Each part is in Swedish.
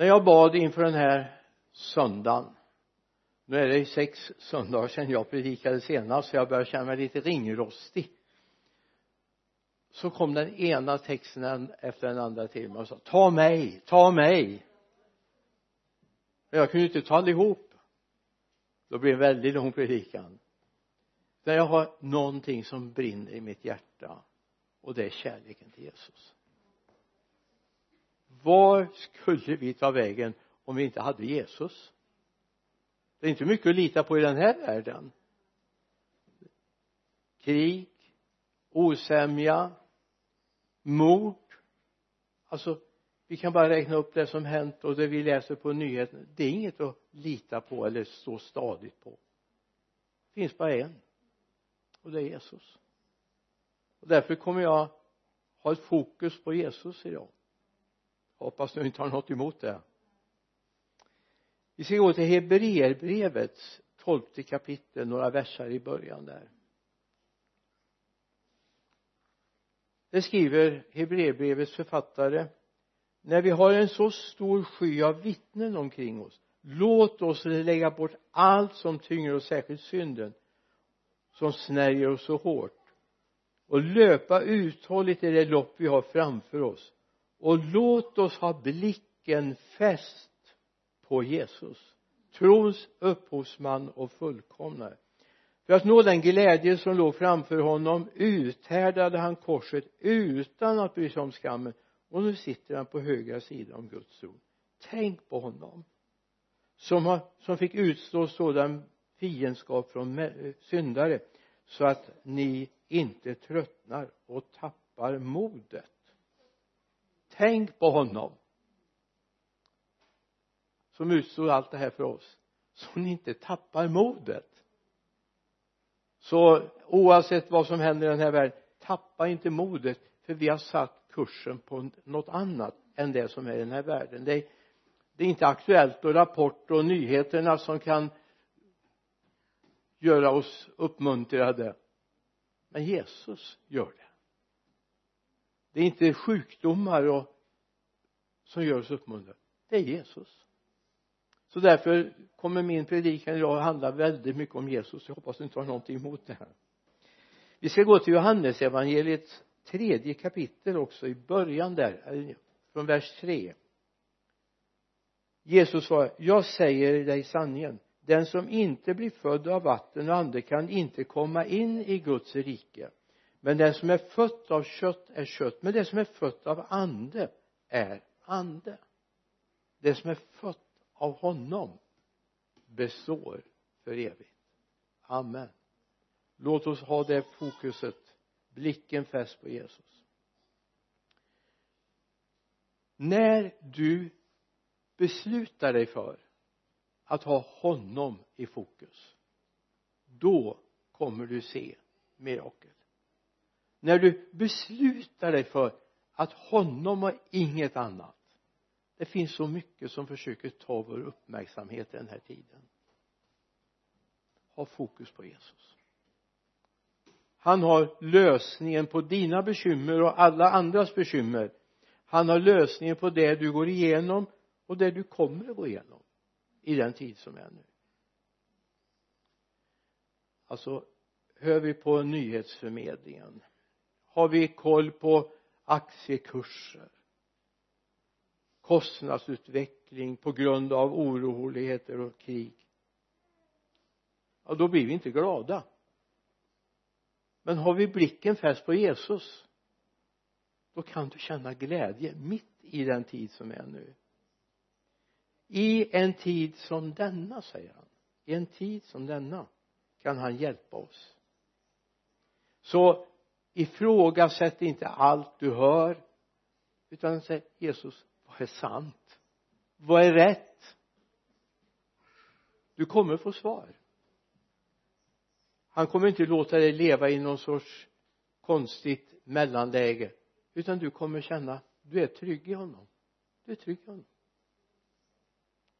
när jag bad inför den här söndagen nu är det ju sex söndagar sedan jag predikade senast så jag börjar känna mig lite ringrostig. Så kom den ena texten efter den andra till mig och sa ta mig, ta mig. Men jag kunde inte ta allihop. Då blev det en väldigt lång predikan. Där jag har någonting som brinner i mitt hjärta och det är kärleken till Jesus var skulle vi ta vägen om vi inte hade Jesus? Det är inte mycket att lita på i den här världen. Krig osämja mord. Alltså vi kan bara räkna upp det som hänt och det vi läser på nyheterna. Det är inget att lita på eller stå stadigt på. Det finns bara en och det är Jesus. Och därför kommer jag ha ett fokus på Jesus idag hoppas du inte har något emot det. Vi ska gå till Hebreerbrevets tolfte kapitel några versar i början där. Det skriver Hebreerbrevets författare när vi har en så stor sky av vittnen omkring oss låt oss lägga bort allt som tynger oss särskilt synden som snärjer oss så hårt och löpa uthålligt i det lopp vi har framför oss och låt oss ha blicken fäst på Jesus. Trons upphovsman och fullkomnare. För att nå den glädje som låg framför honom uthärdade han korset utan att bry sig om skammen. Och nu sitter han på högra sidan om Guds tron. Tänk på honom som, har, som fick utstå sådan fiendskap från syndare så att ni inte tröttnar och tappar modet tänk på honom. Som utstod allt det här för oss så ni inte tappar modet. Så oavsett vad som händer i den här världen tappa inte modet för vi har satt kursen på något annat än det som är i den här världen. Det är, det är inte aktuellt och rapport och nyheterna som kan göra oss uppmuntrade. Men Jesus gör det. Det är inte sjukdomar och som gör oss uppmuntrade. Det är Jesus. Så därför kommer min predikan idag att handla väldigt mycket om Jesus. Jag hoppas du inte har någonting emot det här. Vi ska gå till Johannesevangeliets tredje kapitel också i början där från vers 3 Jesus svarar, jag säger dig sanningen den som inte blir född av vatten och ande kan inte komma in i Guds rike. Men den som är född av kött är kött men det som är fött av ande är ande. Det som är fött av honom består för evigt. Amen. Låt oss ha det fokuset blicken fäst på Jesus. När du beslutar dig för att ha honom i fokus då kommer du se mirakel. När du beslutar dig för att honom och inget annat det finns så mycket som försöker ta vår uppmärksamhet i den här tiden. Ha fokus på Jesus. Han har lösningen på dina bekymmer och alla andras bekymmer. Han har lösningen på det du går igenom och det du kommer att gå igenom i den tid som är nu. Alltså hör vi på nyhetsförmedlingen? Har vi koll på aktiekurser? Kostnadsutveckling på grund av oroligheter och krig. Ja då blir vi inte glada. Men har vi blicken fäst på Jesus då kan du känna glädje mitt i den tid som är nu. I en tid som denna säger han. I en tid som denna kan han hjälpa oss. Så ifrågasätt inte allt du hör utan säg Jesus vad är sant? Vad är rätt? Du kommer få svar. Han kommer inte låta dig leva i någon sorts konstigt mellanläge utan du kommer känna du är trygg i honom. Du är trygg i honom.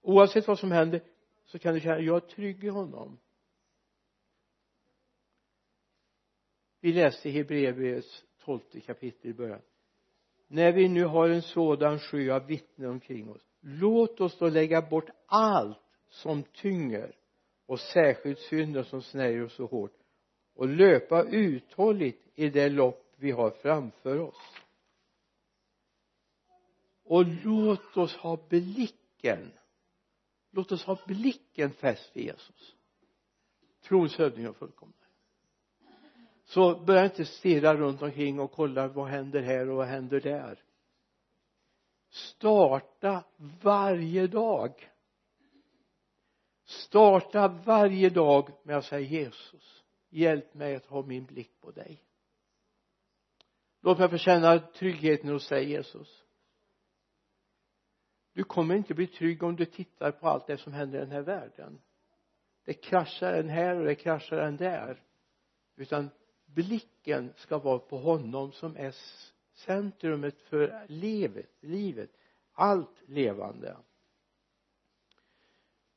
Oavsett vad som händer så kan du känna jag är trygg i honom. Vi läste i Hebreerbrevets tolfte kapitel i början när vi nu har en sådan sjö av vittnen omkring oss låt oss då lägga bort allt som tynger och särskilt synden som snärjer oss så hårt och löpa uthålligt i det lopp vi har framför oss och låt oss ha blicken låt oss ha blicken fäst vid Jesus trons hövding och fullkomlig så börja inte stirra runt omkring och kolla vad händer här och vad händer där. Starta varje dag. Starta varje dag med att säga Jesus hjälp mig att ha min blick på dig. Låt mig få känna tryggheten hos dig Jesus du kommer inte bli trygg om du tittar på allt det som händer i den här världen. Det kraschar en här och det kraschar en där. Utan blicken ska vara på honom som är centrumet för livet, livet. Allt levande.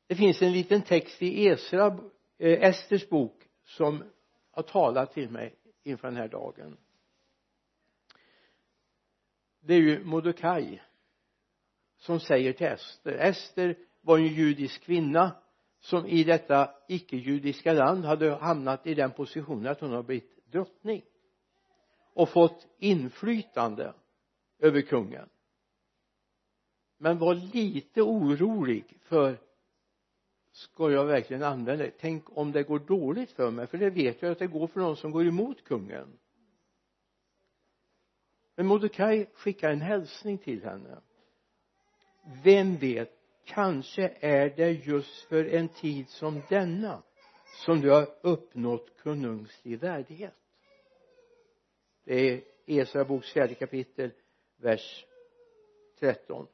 Det finns en liten text i Esra, eh, Esters bok som har talat till mig inför den här dagen. Det är ju Mordecai som säger till Ester Ester var en judisk kvinna som i detta icke-judiska land hade hamnat i den positionen att hon har blivit drottning och fått inflytande över kungen. Men var lite orolig för ska jag verkligen använda det? Tänk om det går dåligt för mig för det vet jag att det går för någon som går emot kungen. Men Mordecai skickar en hälsning till henne. Vem vet kanske är det just för en tid som denna som du har uppnått konungslig värdighet det är Esra boks fjärde kapitel vers 13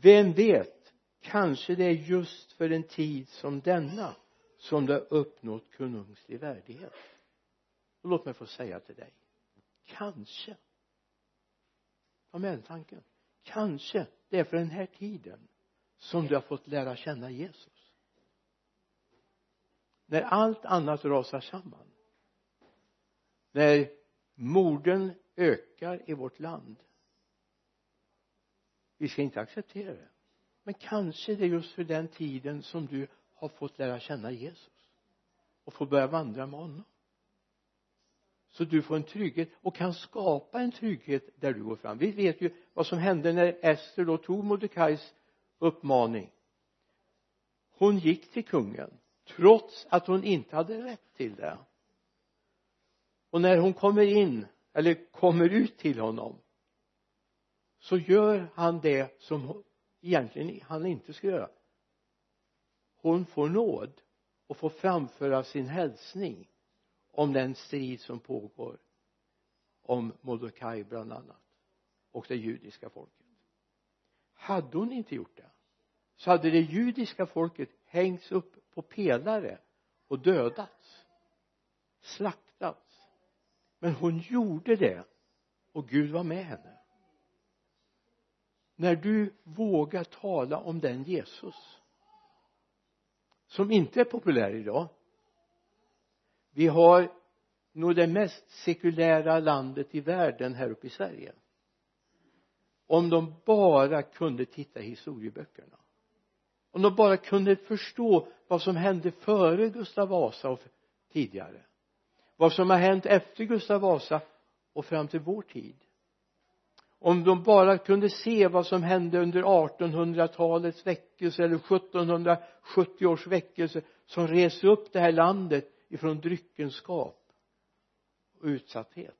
vem vet kanske det är just för en tid som denna som du har uppnått konungslig värdighet. Och låt mig få säga till dig kanske. Ta med den tanken. Kanske det är för den här tiden som du har fått lära känna Jesus. När allt annat rasar samman när morden ökar i vårt land. Vi ska inte acceptera det. Men kanske det är just för den tiden som du har fått lära känna Jesus. Och får börja vandra med honom. Så du får en trygghet och kan skapa en trygghet där du går fram. Vi vet ju vad som hände när Ester då tog Mordecais uppmaning. Hon gick till kungen trots att hon inte hade rätt till det och när hon kommer in eller kommer ut till honom så gör han det som egentligen han inte ska göra. Hon får nåd och får framföra sin hälsning om den strid som pågår om Mordecai bland annat och det judiska folket. Hade hon inte gjort det så hade det judiska folket hängts upp på pelare och dödats. Slaktats men hon gjorde det och Gud var med henne. När du vågar tala om den Jesus som inte är populär idag. Vi har nog det mest sekulära landet i världen här uppe i Sverige. Om de bara kunde titta i historieböckerna. Om de bara kunde förstå vad som hände före Gustav Vasa och tidigare vad som har hänt efter Gustav Vasa och fram till vår tid. Om de bara kunde se vad som hände under 1800-talets väckelse eller 1770 års väckelse som reste upp det här landet ifrån dryckenskap och utsatthet.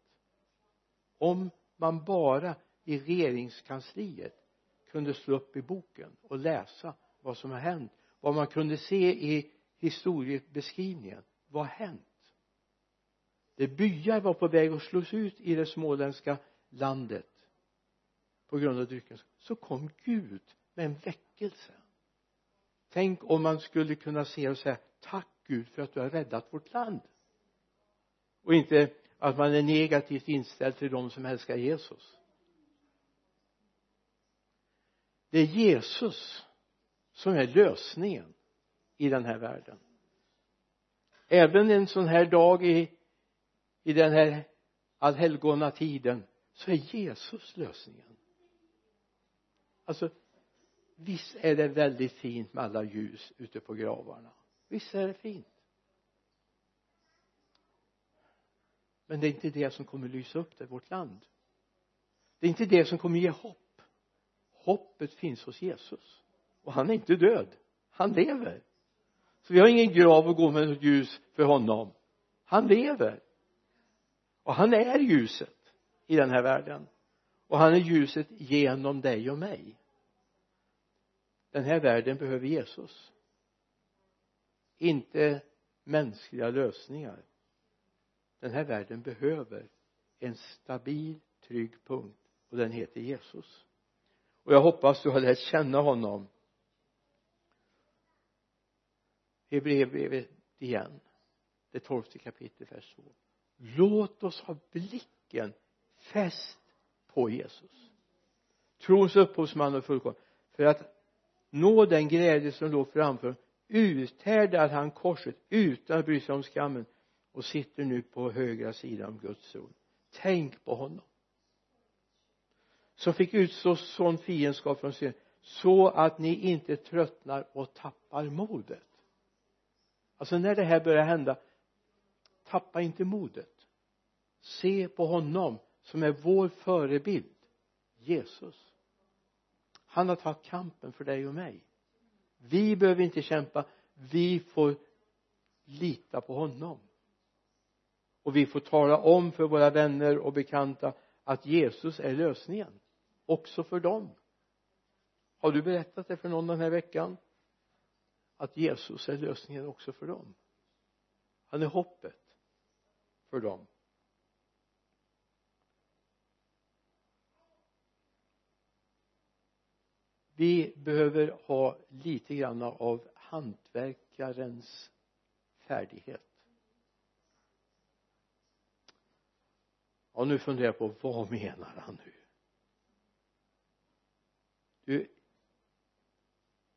Om man bara i regeringskansliet kunde slå upp i boken och läsa vad som har hänt vad man kunde se i historiebeskrivningen vad har hänt? Där byar var på väg att slås ut i det småländska landet på grund av drycken. Så kom Gud med en väckelse. Tänk om man skulle kunna se och säga tack Gud för att du har räddat vårt land. Och inte att man är negativt inställd till de som älskar Jesus. Det är Jesus som är lösningen i den här världen. Även en sån här dag i i den här allhelgona tiden så är Jesus lösningen. Alltså visst är det väldigt fint med alla ljus ute på gravarna. Visst är det fint. Men det är inte det som kommer lysa upp det vårt land. Det är inte det som kommer ge hopp. Hoppet finns hos Jesus. Och han är inte död. Han lever. Så vi har ingen grav att gå med något ljus för honom. Han lever och han är ljuset i den här världen. Och han är ljuset genom dig och mig. Den här världen behöver Jesus. Inte mänskliga lösningar. Den här världen behöver en stabil trygg punkt och den heter Jesus. Och jag hoppas du har lärt känna honom. Hebreerbrevet igen det tolfte kapitlet vers 2 låt oss ha blicken fäst på Jesus. Trons upphovsman och fullkomn. För att nå den glädje som låg framför uthärdar han korset utan att bry sig om skammen och sitter nu på högra sidan om Guds tron. Tänk på honom. Som fick utstå sån fiendskap från sin så att ni inte tröttnar och tappar modet. Alltså när det här börjar hända tappa inte modet. Se på honom som är vår förebild Jesus. Han har tagit kampen för dig och mig. Vi behöver inte kämpa. Vi får lita på honom. Och vi får tala om för våra vänner och bekanta att Jesus är lösningen också för dem. Har du berättat det för någon den här veckan? Att Jesus är lösningen också för dem. Han är hoppet för dem. Vi behöver ha lite grann av hantverkarens färdighet. Ja nu funderar jag på vad menar han nu? Du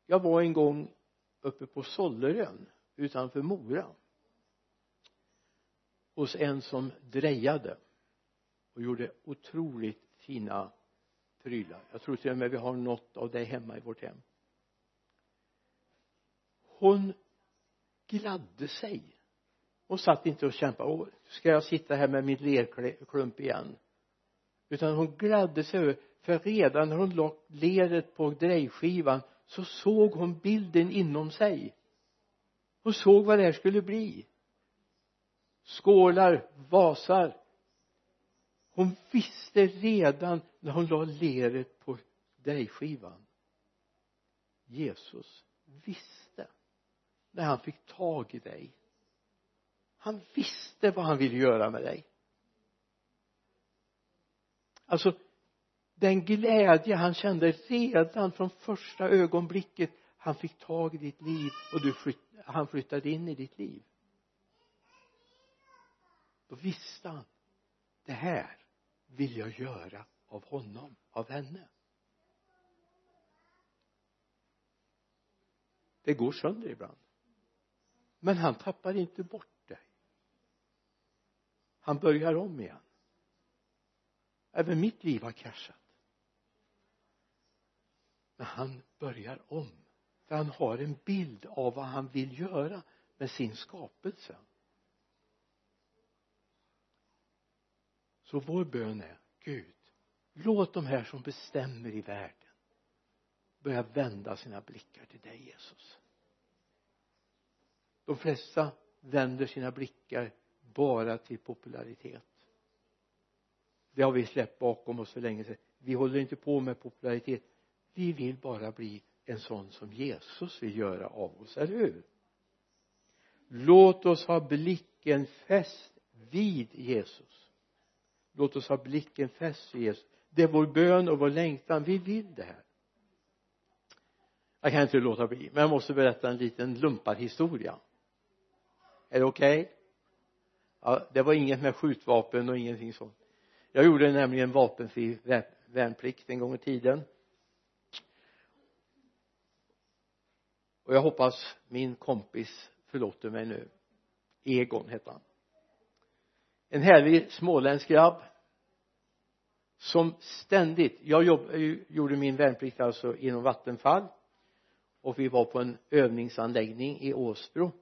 jag var en gång uppe på Sollerön utanför Mora hos en som drejade och gjorde otroligt fina prylar. Jag tror till och med vi har något av det hemma i vårt hem. Hon gladde sig hon satt inte och kämpade. Åh ska jag sitta här med min lerklump igen? Utan hon gladde sig över för redan när hon la leret på drejskivan så såg hon bilden inom sig. Hon såg vad det här skulle bli skålar, vasar. Hon visste redan när hon la leret på dejskivan Jesus visste när han fick tag i dig. Han visste vad han ville göra med dig. Alltså den glädje han kände redan från första ögonblicket han fick tag i ditt liv och du flytt, han flyttade in i ditt liv då visste han det här vill jag göra av honom, av henne. Det går sönder ibland. Men han tappar inte bort dig. Han börjar om igen. Även mitt liv har kraschat. Men han börjar om. För han har en bild av vad han vill göra med sin skapelse. Så vår bön är Gud låt de här som bestämmer i världen börja vända sina blickar till dig Jesus. De flesta vänder sina blickar bara till popularitet. Det har vi släppt bakom oss för länge sedan. Vi håller inte på med popularitet. Vi vill bara bli en sån som Jesus vill göra av oss, eller hur? Låt oss ha blicken fäst vid Jesus låt oss ha blicken fäst vid Jesus. Det är vår bön och vår längtan. Vi vill det här. Jag kan inte låta bli men jag måste berätta en liten lumparhistoria. Är det okej? Okay? ja det var inget med skjutvapen och ingenting sånt. Jag gjorde nämligen vapenfri värnplikt en gång i tiden. Och jag hoppas min kompis förlåter mig nu. Egon hette han en härlig småländsk grabb som ständigt jag jobb, gjorde min värnplikt alltså inom Vattenfall och vi var på en övningsanläggning i Åsbro.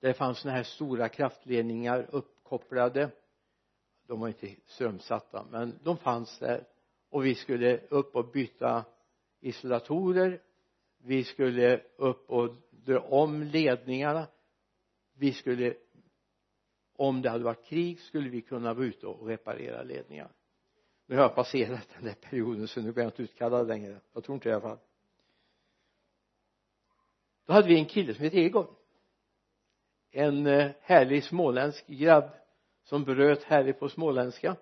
Där fanns sådana här stora kraftledningar uppkopplade. De var inte strömsatta men de fanns där. Och vi skulle upp och byta isolatorer. Vi skulle upp och dra om ledningarna. Vi skulle om det hade varit krig skulle vi kunna vara ute och reparera ledningar. Nu har jag passerat den där perioden så nu blir jag inte utkallad längre. Jag tror inte det i alla fall. Då hade vi en kille som hette Egon. En eh, härlig småländsk grabb som bröt härligt på småländska.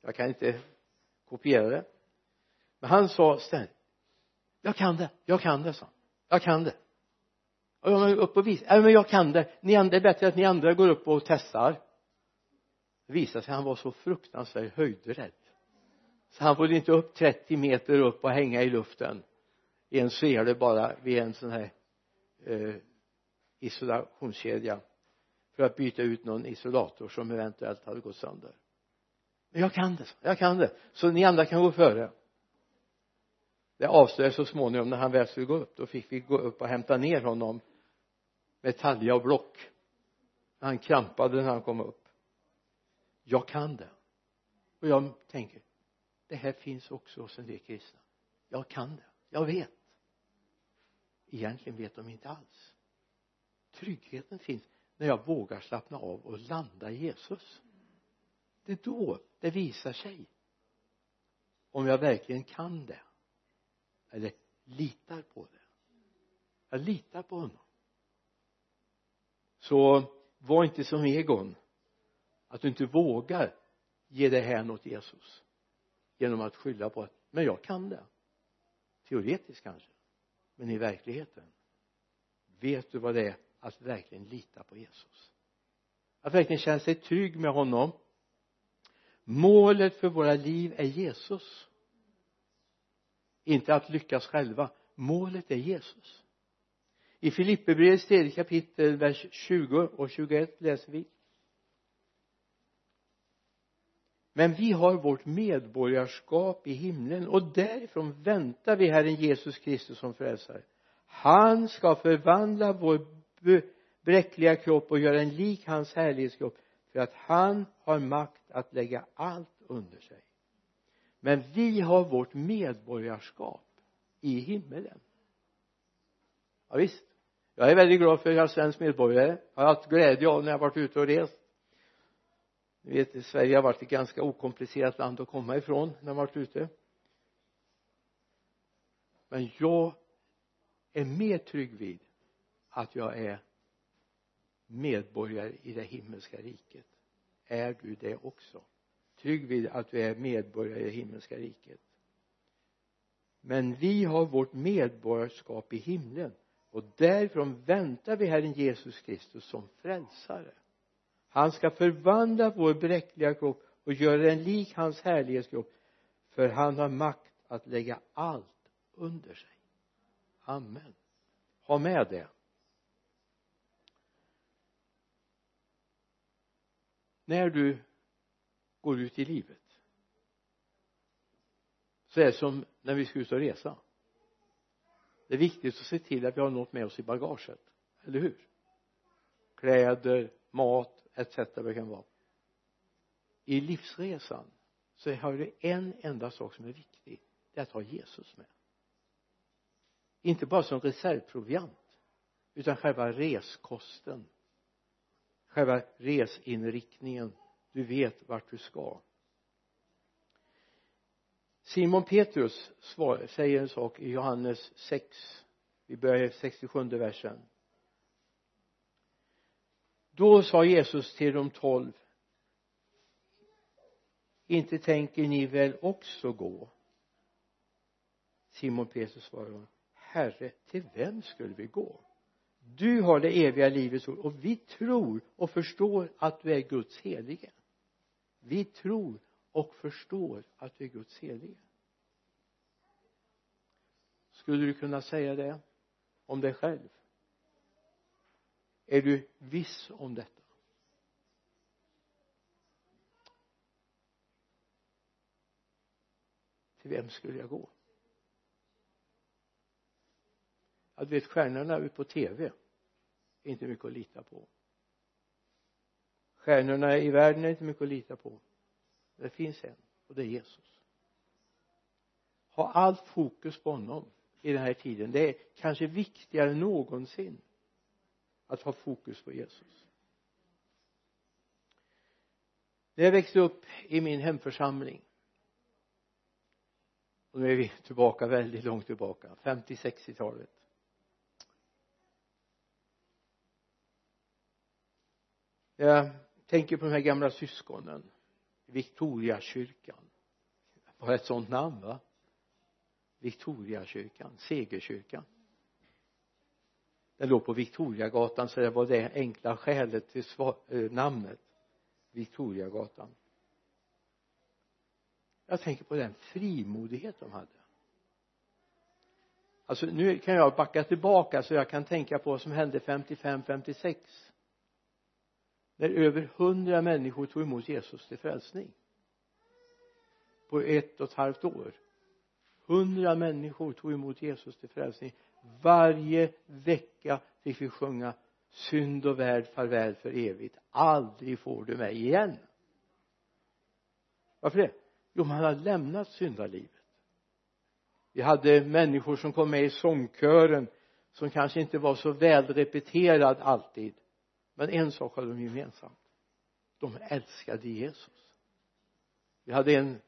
Jag kan inte kopiera det. Men han sa ständigt jag kan det, jag kan det sa han. Jag kan det och jag upp och visa ja men jag kan det. Ni andra är bättre att ni andra går upp och testar. Det visade sig att han var så fruktansvärt höjdrädd. Så han får inte upp 30 meter upp och hänga i luften. I en sele bara vid en sån här eh, isolationskedja för att byta ut någon isolator som eventuellt hade gått sönder. Men jag kan det, jag kan det. Så ni andra kan gå före. Det avslöjades så småningom när han väl skulle gå upp. Då fick vi gå upp och hämta ner honom med talja och block. Han krampade när han kom upp. Jag kan det. Och jag tänker det här finns också hos en del kristna. Jag kan det, jag vet. Egentligen vet de inte alls. Tryggheten finns när jag vågar slappna av och landa i Jesus. Det är då det visar sig om jag verkligen kan det eller litar på det. Jag litar på honom så var inte som Egon att du inte vågar ge det här åt Jesus genom att skylla på att men jag kan det. Teoretiskt kanske men i verkligheten. Vet du vad det är att verkligen lita på Jesus? Att verkligen känna sig trygg med honom? Målet för våra liv är Jesus. Inte att lyckas själva. Målet är Jesus i Filipperbrevets tredje kapitel vers 20 och 21 läser vi. Men vi har vårt medborgarskap i himlen och därifrån väntar vi Herren Jesus Kristus som frälsare. Han ska förvandla vår bräckliga kropp och göra en lik hans härlighetskropp för att han har makt att lägga allt under sig. Men vi har vårt medborgarskap i himmelen. Ja, visst jag är väldigt glad för att jag är svensk medborgare. Jag har haft glädje av när jag varit ute och rest. Ni vet Sverige har varit ett ganska okomplicerat land att komma ifrån när man varit ute. Men jag är mer trygg vid att jag är medborgare i det himmelska riket. Är du det också? Trygg vid att du är medborgare i det himmelska riket. Men vi har vårt medborgarskap i himlen och därifrån väntar vi Herren Jesus Kristus som frälsare. Han ska förvandla vår bräckliga kropp och göra den lik hans härlighetskropp för han har makt att lägga allt under sig. Amen. Ha med det. När du går ut i livet så är det som när vi ska ut och resa det är viktigt att se till att vi har något med oss i bagaget eller hur? Kläder, mat etc vad det kan vara. I livsresan så har du en enda sak som är viktig. Det är att ha Jesus med. Inte bara som reservproviant utan själva reskosten. Själva resinriktningen. Du vet vart du ska. Simon Petrus svar, säger en sak i Johannes 6 vi börjar i 67 versen. Då sa Jesus till de tolv inte tänker ni väl också gå? Simon Petrus svarade herre till vem skulle vi gå? Du har det eviga livets ord och vi tror och förstår att du är Guds helige. Vi tror och förstår att du är Guds helige skulle du kunna säga det om dig själv? Är du viss om detta? Till vem skulle jag gå? Ja du vet stjärnorna ute på tv är inte mycket att lita på. Stjärnorna i världen är inte mycket att lita på det finns en och det är Jesus. Ha allt fokus på honom i den här tiden. Det är kanske viktigare än någonsin att ha fokus på Jesus. När jag växte upp i min hemförsamling och nu är vi tillbaka väldigt långt tillbaka 50-60-talet jag tänker på de här gamla syskonen. Victoriakyrkan. Var ett sånt namn va? Victoriakyrkan, Segerkyrkan. Den låg på Victoriagatan så det var det enkla skälet till eh, namnet Victoriagatan. Jag tänker på den frimodighet de hade. Alltså nu kan jag backa tillbaka så jag kan tänka på vad som hände 55 56 när över hundra människor tog emot Jesus till frälsning. På ett och ett halvt år. Hundra människor tog emot Jesus till frälsning. Varje vecka fick vi sjunga synd och värld farväl för evigt. Aldrig får du mig igen. Varför det? Jo man har lämnat syndalivet. Vi hade människor som kom med i sångkören som kanske inte var så välrepeterad alltid men en sak hade de gemensamt. De älskade Jesus. Vi hade en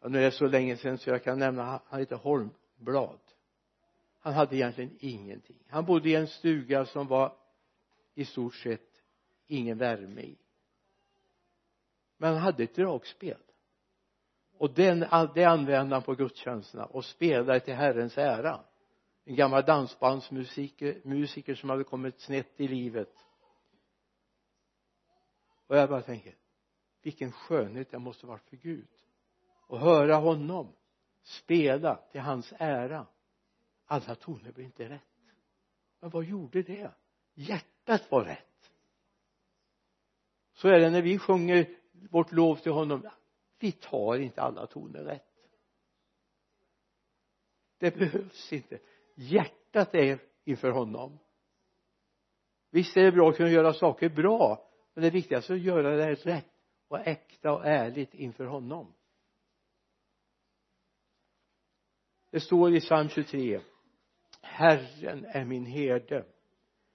ja, nu är det så länge sedan så jag kan nämna han heter Holmblad. Han hade egentligen ingenting. Han bodde i en stuga som var i stort sett ingen värme i. Men han hade ett dragspel. Och den, det använde han på gudstjänsterna och spelade till Herrens ära en gammal dansbandsmusiker musiker som hade kommit snett i livet. Och jag bara tänker vilken skönhet det måste varit för Gud. Och höra honom spela till hans ära. Alla toner blev inte rätt. Men vad gjorde det? Hjärtat var rätt. Så är det när vi sjunger vårt lov till honom. Vi tar inte alla toner rätt. Det behövs inte hjärtat är inför honom. Visst är det bra att kunna göra saker bra men det viktigaste är att göra det rätt och äkta och ärligt inför honom. Det står i psalm 23 Herren är min herde.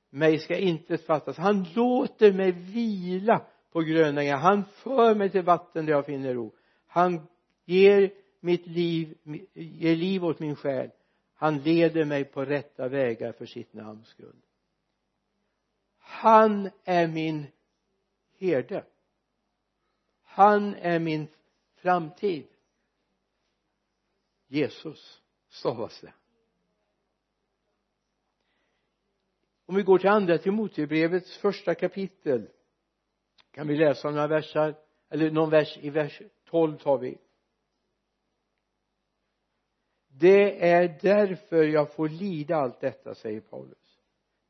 Mig ska inte fattas. Han låter mig vila på gröna ängar han för mig till vatten där jag finner ro. Han ger mitt liv ger liv åt min själ han leder mig på rätta vägar för sitt namns skull. Han är min herde. Han är min framtid. Jesus stavas det. Om vi går till andra Timotebrevets första kapitel kan vi läsa några versar eller någon vers i vers 12 tar vi det är därför jag får lida allt detta säger Paulus.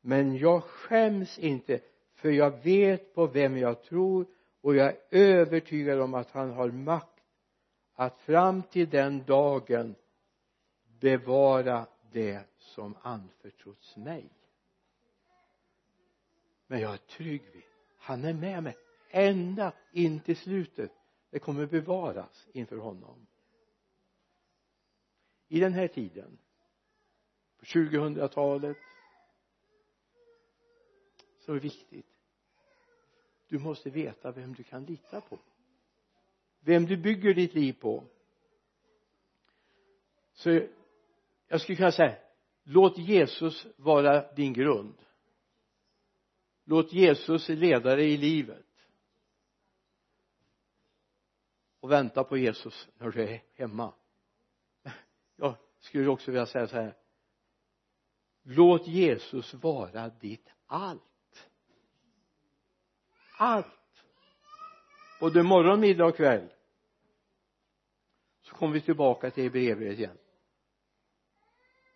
Men jag skäms inte för jag vet på vem jag tror och jag är övertygad om att han har makt att fram till den dagen bevara det som anförtrotts mig. Men jag är trygg vid han är med mig ända in till slutet. Det kommer bevaras inför honom i den här tiden på 2000-talet så är det viktigt. Du måste veta vem du kan lita på. Vem du bygger ditt liv på. Så jag skulle kunna säga låt Jesus vara din grund. Låt Jesus leda dig i livet. Och vänta på Jesus när du är hemma jag skulle också vilja säga så här. Låt Jesus vara ditt allt. Allt. Både morgon, middag och kväll. Så kommer vi tillbaka till Hebreerbrevet igen.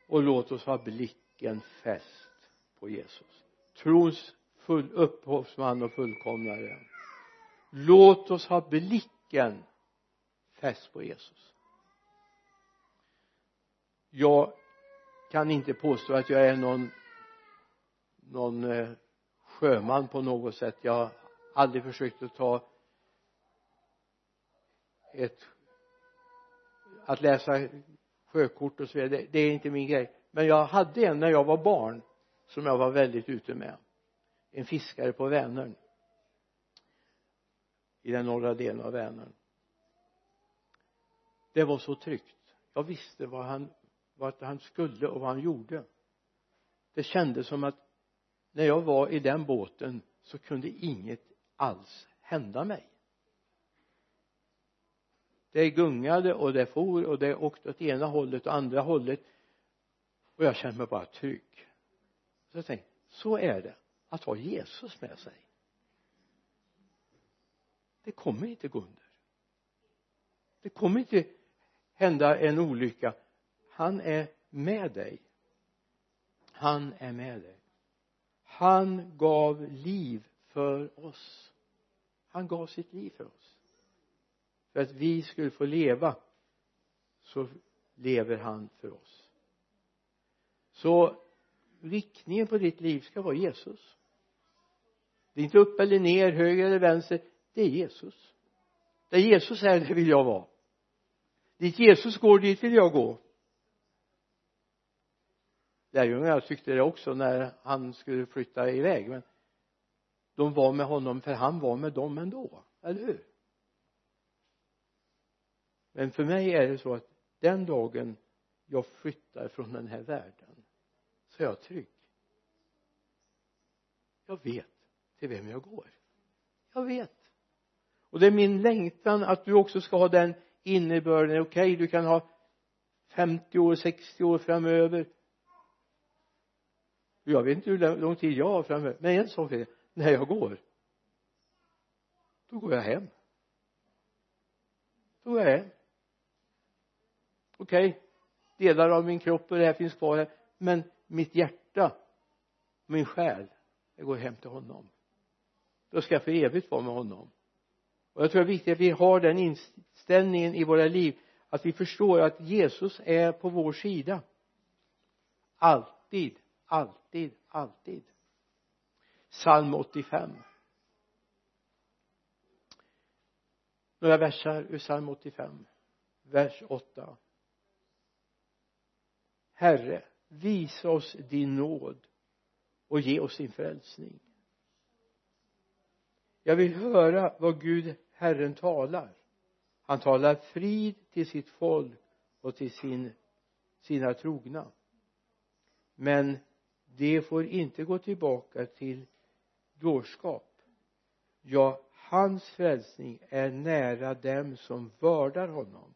Och låt oss ha blicken fäst på Jesus. Trons full upphovsman och fullkomnare. Låt oss ha blicken fäst på Jesus jag kan inte påstå att jag är någon någon eh, sjöman på något sätt. Jag har aldrig försökt att ta ett att läsa sjökort och så vidare. Det, det är inte min grej. Men jag hade en när jag var barn som jag var väldigt ute med. En fiskare på Vänern. I den norra delen av Vänern. Det var så tryggt. Jag visste vad han vart han skulle och vad han gjorde. Det kändes som att när jag var i den båten så kunde inget alls hända mig. Det gungade och det for och det åkte åt ena hållet och andra hållet. Och jag kände mig bara trygg. Så jag tänkte så är det att ha Jesus med sig. Det kommer inte gå under. Det kommer inte hända en olycka han är med dig. Han är med dig. Han gav liv för oss. Han gav sitt liv för oss. För att vi skulle få leva så lever han för oss. Så riktningen på ditt liv ska vara Jesus. Det är inte upp eller ner, höger eller vänster. Det är Jesus. Där Jesus är, det vill jag vara. Dit Jesus går, dit vill jag gå lärjungarna tyckte det också när han skulle flytta iväg men de var med honom för han var med dem ändå, eller hur? Men för mig är det så att den dagen jag flyttar från den här världen så är jag trygg. Jag vet till vem jag går. Jag vet. Och det är min längtan att du också ska ha den innebörden. Okej okay, du kan ha 50 år, 60 år framöver jag vet inte hur lång tid jag har framöver men en sak är när jag går. Då går jag hem. Då går jag hem. Okej. Okay, delar av min kropp och det här finns kvar här. Men mitt hjärta min själ jag går hem till honom. Då ska jag för evigt vara med honom. Och jag tror det är viktigt att vi har den inställningen i våra liv att vi förstår att Jesus är på vår sida. Alltid alltid alltid. Psalm 85 några versar ur psalm 85 vers 8 Herre visa oss din nåd och ge oss din frälsning. Jag vill höra vad Gud Herren talar. Han talar frid till sitt folk och till sin, sina trogna. Men de får inte gå tillbaka till dårskap. Ja hans frälsning är nära dem som vördar honom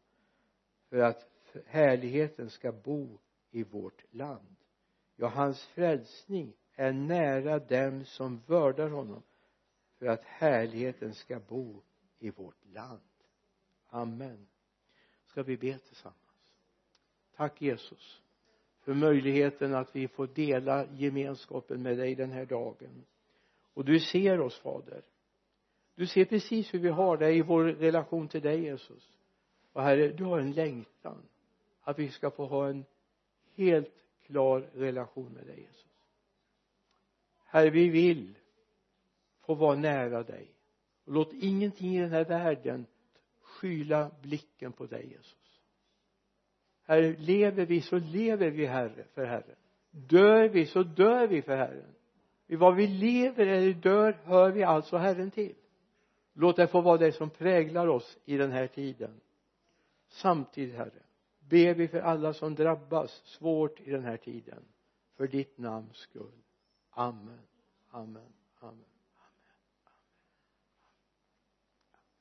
för att härligheten ska bo i vårt land. Ja hans frälsning är nära dem som vördar honom för att härligheten ska bo i vårt land. Amen. Ska vi be tillsammans? Tack Jesus för möjligheten att vi får dela gemenskapen med dig den här dagen. Och du ser oss fader. Du ser precis hur vi har det i vår relation till dig Jesus. Och herre du har en längtan att vi ska få ha en helt klar relation med dig Jesus. Herre vi vill få vara nära dig. Och låt ingenting i den här världen skyla blicken på dig Jesus herre lever vi så lever vi herre för herren. Dör vi så dör vi för herren. I vad vi lever eller dör hör vi alltså herren till. Låt det få vara det som präglar oss i den här tiden. Samtidigt herre ber vi för alla som drabbas svårt i den här tiden. För ditt namns skull. Amen. Amen. Amen.